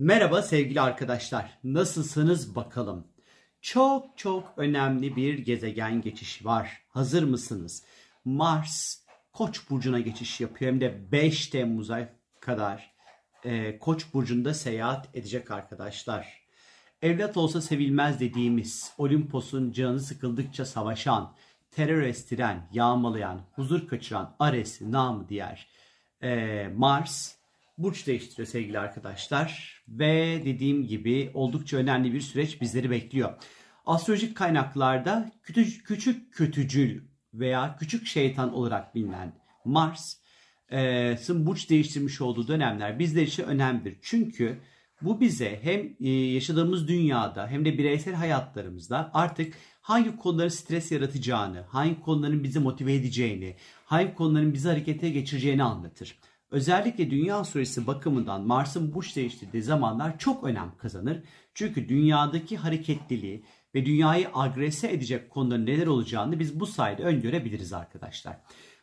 Merhaba sevgili arkadaşlar. Nasılsınız bakalım? Çok çok önemli bir gezegen geçişi var. Hazır mısınız? Mars Koç burcuna geçiş yapıyor hem de 5 Temmuz'a kadar e, Koç burcunda seyahat edecek arkadaşlar. Evlat olsa sevilmez dediğimiz Olimpos'un canı sıkıldıkça savaşan, terör estiren, yağmalayan, huzur kaçıran Ares namı diğer e, Mars burç değiştiriyor sevgili arkadaşlar. Ve dediğim gibi oldukça önemli bir süreç bizleri bekliyor. Astrolojik kaynaklarda küçük, küçük kötücül veya küçük şeytan olarak bilinen Mars'ın burç değiştirmiş olduğu dönemler bizler için önemlidir. Çünkü bu bize hem yaşadığımız dünyada hem de bireysel hayatlarımızda artık hangi konuların stres yaratacağını, hangi konuların bizi motive edeceğini, hangi konuların bizi harekete geçireceğini anlatır. Özellikle dünya süresi bakımından Mars'ın burç değiştirdiği zamanlar çok önem kazanır. Çünkü dünyadaki hareketliliği ve dünyayı agrese edecek konuların neler olacağını biz bu sayede öngörebiliriz arkadaşlar.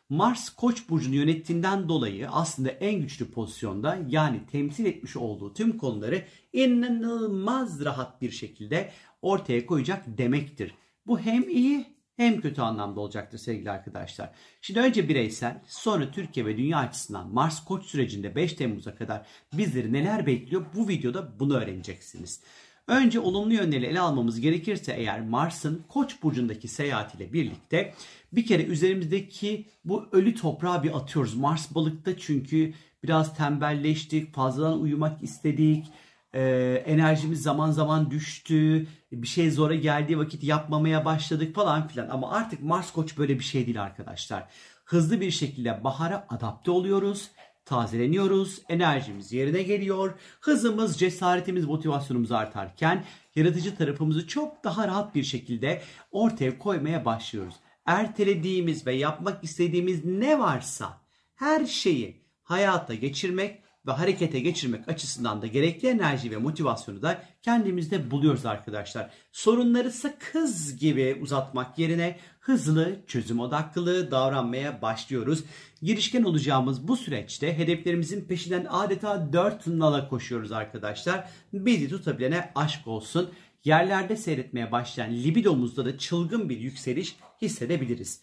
Mars Koç burcunu yönettiğinden dolayı aslında en güçlü pozisyonda yani temsil etmiş olduğu tüm konuları inanılmaz rahat bir şekilde ortaya koyacak demektir. Bu hem iyi hem kötü anlamda olacaktır sevgili arkadaşlar. Şimdi önce bireysel sonra Türkiye ve dünya açısından Mars Koç sürecinde 5 Temmuz'a kadar bizleri neler bekliyor bu videoda bunu öğreneceksiniz. Önce olumlu yönleri ele almamız gerekirse eğer Mars'ın Koç burcundaki seyahatiyle birlikte bir kere üzerimizdeki bu ölü toprağı bir atıyoruz. Mars balıkta çünkü biraz tembelleştik, fazladan uyumak istedik e, enerjimiz zaman zaman düştü. Bir şey zora geldiği vakit yapmamaya başladık falan filan. Ama artık Mars Koç böyle bir şey değil arkadaşlar. Hızlı bir şekilde bahara adapte oluyoruz. Tazeleniyoruz. Enerjimiz yerine geliyor. Hızımız, cesaretimiz, motivasyonumuz artarken yaratıcı tarafımızı çok daha rahat bir şekilde ortaya koymaya başlıyoruz. Ertelediğimiz ve yapmak istediğimiz ne varsa her şeyi hayata geçirmek ve harekete geçirmek açısından da gerekli enerji ve motivasyonu da kendimizde buluyoruz arkadaşlar. Sorunları sakız gibi uzatmak yerine hızlı, çözüm odaklı davranmaya başlıyoruz. Girişken olacağımız bu süreçte hedeflerimizin peşinden adeta dört nala koşuyoruz arkadaşlar. Bizi tutabilene aşk olsun. Yerlerde seyretmeye başlayan libidomuzda da çılgın bir yükseliş hissedebiliriz.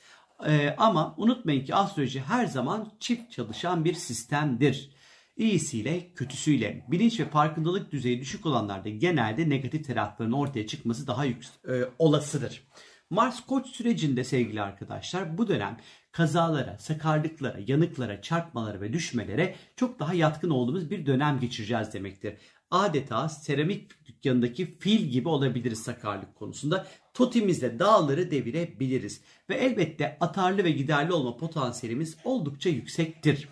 Ee, ama unutmayın ki astroloji her zaman çift çalışan bir sistemdir. İyisiyle kötüsüyle bilinç ve farkındalık düzeyi düşük olanlarda genelde negatif tarafların ortaya çıkması daha yük, e, olasıdır. Mars koç sürecinde sevgili arkadaşlar bu dönem kazalara, sakarlıklara, yanıklara, çarpmalara ve düşmelere çok daha yatkın olduğumuz bir dönem geçireceğiz demektir. Adeta seramik dükkanındaki fil gibi olabiliriz sakarlık konusunda. Totimizle dağları devirebiliriz. Ve elbette atarlı ve giderli olma potansiyelimiz oldukça yüksektir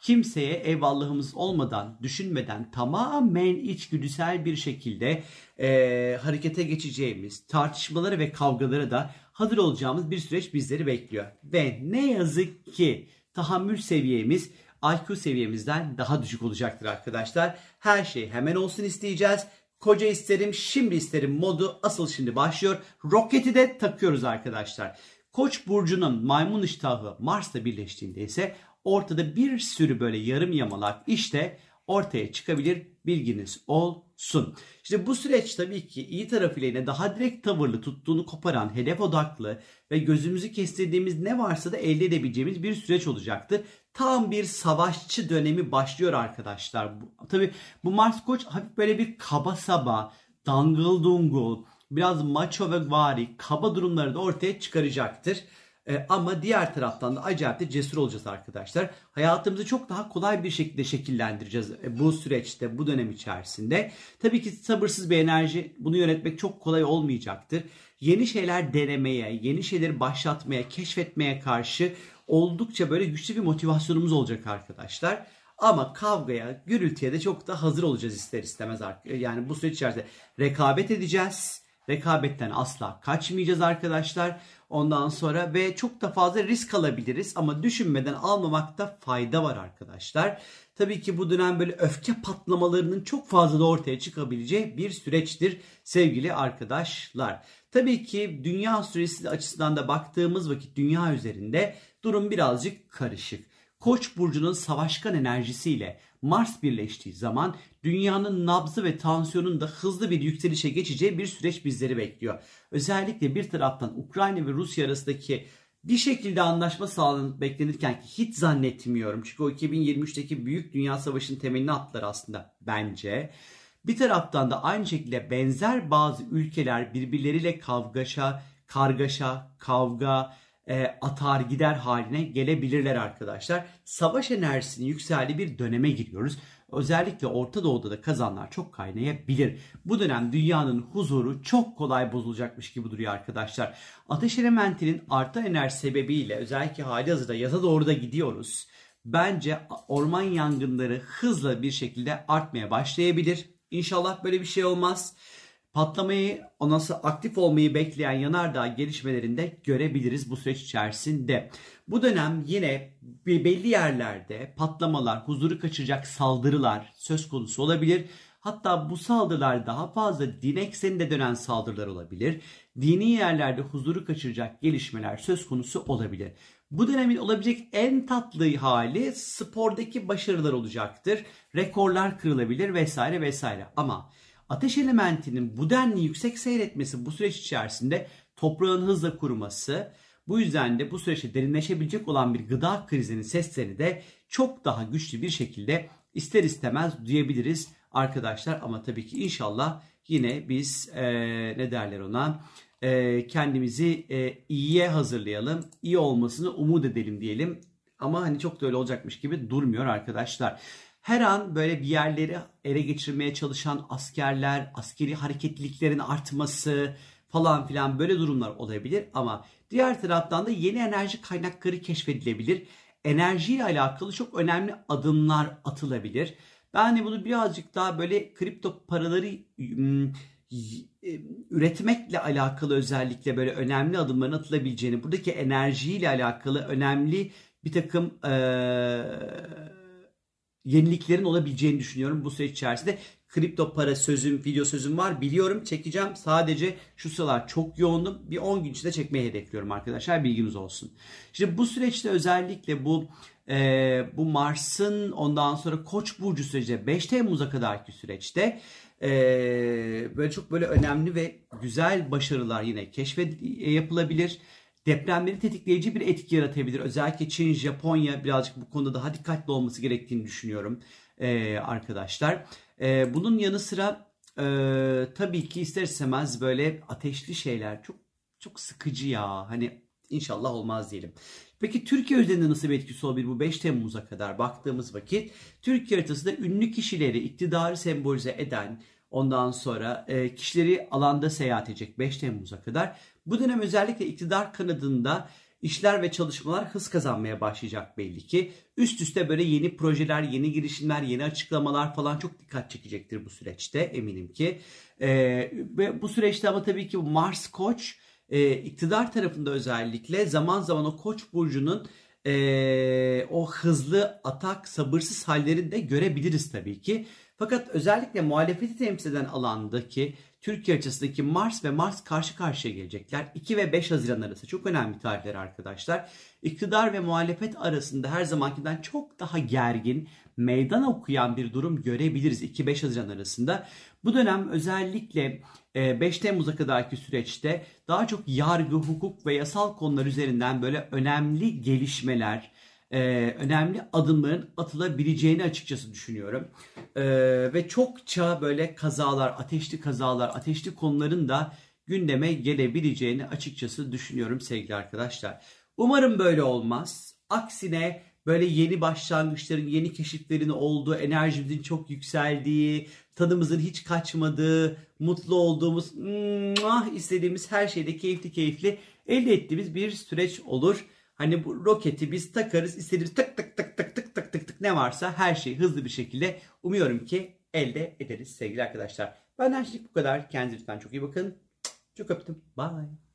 kimseye eyvallahımız olmadan, düşünmeden tamamen içgüdüsel bir şekilde e, harekete geçeceğimiz, tartışmaları ve kavgaları da hazır olacağımız bir süreç bizleri bekliyor. Ve ne yazık ki tahammül seviyemiz IQ seviyemizden daha düşük olacaktır arkadaşlar. Her şey hemen olsun isteyeceğiz. Koca isterim, şimdi isterim modu asıl şimdi başlıyor. Roketi de takıyoruz arkadaşlar. Koç burcunun maymun iştahı Mars'la birleştiğinde ise ortada bir sürü böyle yarım yamalak işte ortaya çıkabilir bilginiz olsun. İşte bu süreç tabii ki iyi tarafıyla yine daha direkt tavırlı tuttuğunu koparan hedef odaklı ve gözümüzü kestirdiğimiz ne varsa da elde edebileceğimiz bir süreç olacaktır. Tam bir savaşçı dönemi başlıyor arkadaşlar. Tabii bu Mars Koç hafif böyle bir kaba saba, dangıl dungul, biraz macho ve vari kaba durumları da ortaya çıkaracaktır. E, ama diğer taraftan da acayip de cesur olacağız arkadaşlar. Hayatımızı çok daha kolay bir şekilde şekillendireceğiz e, bu süreçte, bu dönem içerisinde. Tabii ki sabırsız bir enerji bunu yönetmek çok kolay olmayacaktır. Yeni şeyler denemeye, yeni şeyleri başlatmaya, keşfetmeye karşı oldukça böyle güçlü bir motivasyonumuz olacak arkadaşlar. Ama kavgaya, gürültüye de çok da hazır olacağız ister istemez. Yani bu süreç içerisinde rekabet edeceğiz. Rekabetten asla kaçmayacağız arkadaşlar. Ondan sonra ve çok da fazla risk alabiliriz ama düşünmeden almamakta fayda var arkadaşlar. Tabii ki bu dönem böyle öfke patlamalarının çok fazla da ortaya çıkabileceği bir süreçtir sevgili arkadaşlar. Tabii ki dünya süresi açısından da baktığımız vakit dünya üzerinde durum birazcık karışık. Koç burcunun savaşkan enerjisiyle Mars birleştiği zaman dünyanın nabzı ve tansiyonun da hızlı bir yükselişe geçeceği bir süreç bizleri bekliyor. Özellikle bir taraftan Ukrayna ve Rusya arasındaki bir şekilde anlaşma sağlanıp beklenirken ki hiç zannetmiyorum. Çünkü o 2023'teki büyük dünya savaşının temelini attılar aslında bence. Bir taraftan da aynı şekilde benzer bazı ülkeler birbirleriyle kavgaşa, kargaşa, kavga, e, atar gider haline gelebilirler arkadaşlar. Savaş enerjisinin yükseldiği bir döneme giriyoruz. Özellikle Orta Doğu'da da kazanlar çok kaynayabilir. Bu dönem dünyanın huzuru çok kolay bozulacakmış gibi duruyor arkadaşlar. Ateş elementinin artan enerji sebebiyle özellikle hali hazırda yaza doğru da gidiyoruz. Bence orman yangınları hızla bir şekilde artmaya başlayabilir. İnşallah böyle bir şey olmaz patlamayı, ondan sonra aktif olmayı bekleyen yanardağ gelişmelerinde görebiliriz bu süreç içerisinde. Bu dönem yine belli yerlerde patlamalar, huzuru kaçıracak saldırılar söz konusu olabilir. Hatta bu saldırılar daha fazla din ekseninde dönen saldırılar olabilir. Dini yerlerde huzuru kaçıracak gelişmeler söz konusu olabilir. Bu dönemin olabilecek en tatlı hali spordaki başarılar olacaktır. Rekorlar kırılabilir vesaire vesaire. Ama Ateş elementinin bu denli yüksek seyretmesi bu süreç içerisinde toprağın hızla kuruması, bu yüzden de bu süreçte derinleşebilecek olan bir gıda krizinin sesleri de çok daha güçlü bir şekilde ister istemez duyabiliriz arkadaşlar. Ama tabii ki inşallah yine biz e, ne derler ona e, kendimizi e, iyiye hazırlayalım, iyi olmasını umut edelim diyelim. Ama hani çok da öyle olacakmış gibi durmuyor arkadaşlar. Her an böyle bir yerleri ele geçirmeye çalışan askerler, askeri hareketliliklerin artması falan filan böyle durumlar olabilir ama diğer taraftan da yeni enerji kaynakları keşfedilebilir. Enerjiyle alakalı çok önemli adımlar atılabilir. Ben hani bunu birazcık daha böyle kripto paraları üretmekle alakalı özellikle böyle önemli adımların atılabileceğini, buradaki enerjiyle alakalı önemli bir takım ee, yeniliklerin olabileceğini düşünüyorum bu süreç içerisinde. Kripto para sözüm, video sözüm var. Biliyorum çekeceğim. Sadece şu sıralar çok yoğundum. Bir 10 gün içinde çekmeyi hedefliyorum arkadaşlar. Bilginiz olsun. Şimdi bu süreçte özellikle bu e, bu Mars'ın ondan sonra Koç burcu süreci 5 Temmuz'a kadarki süreçte e, böyle çok böyle önemli ve güzel başarılar yine keşfet yapılabilir depremleri tetikleyici bir etki yaratabilir. Özellikle Çin, Japonya birazcık bu konuda daha dikkatli olması gerektiğini düşünüyorum e, arkadaşlar. E, bunun yanı sıra e, tabii ki ister istemez böyle ateşli şeyler çok çok sıkıcı ya. Hani inşallah olmaz diyelim. Peki Türkiye üzerinde nasıl bir etkisi olabilir bu 5 Temmuz'a kadar baktığımız vakit? Türkiye haritasında ünlü kişileri iktidarı sembolize eden ondan sonra e, kişileri alanda seyahat edecek 5 Temmuz'a kadar. Bu dönem özellikle iktidar kanadında işler ve çalışmalar hız kazanmaya başlayacak belli ki. Üst üste böyle yeni projeler, yeni girişimler, yeni açıklamalar falan çok dikkat çekecektir bu süreçte eminim ki. Ee, ve bu süreçte ama tabii ki Mars Koç e, iktidar tarafında özellikle zaman zaman o Koç burcunun e, o hızlı atak, sabırsız hallerini de görebiliriz tabii ki. Fakat özellikle muhalefeti temsil eden alandaki Türkiye açısındaki Mars ve Mars karşı karşıya gelecekler. 2 ve 5 Haziran arası çok önemli tarihler arkadaşlar. İktidar ve muhalefet arasında her zamankinden çok daha gergin, meydan okuyan bir durum görebiliriz 2-5 Haziran arasında. Bu dönem özellikle 5 e, Temmuz'a kadarki süreçte daha çok yargı, hukuk ve yasal konular üzerinden böyle önemli gelişmeler, e, önemli adımların atılabileceğini açıkçası düşünüyorum. E, ve çokça böyle kazalar, ateşli kazalar, ateşli konuların da gündeme gelebileceğini açıkçası düşünüyorum sevgili arkadaşlar. Umarım böyle olmaz. Aksine böyle yeni başlangıçların, yeni keşiflerin olduğu, enerjimizin çok yükseldiği, tadımızın hiç kaçmadığı, mutlu olduğumuz, istediğimiz her şeyde keyifli keyifli elde ettiğimiz bir süreç olur. Hani bu roketi biz takarız istediğimiz tık tık tık tık tık tık tık tık ne varsa her şeyi hızlı bir şekilde umuyorum ki elde ederiz sevgili arkadaşlar. Benden şimdilik bu kadar. Kendinize lütfen çok iyi bakın. Çok öptüm. Bye.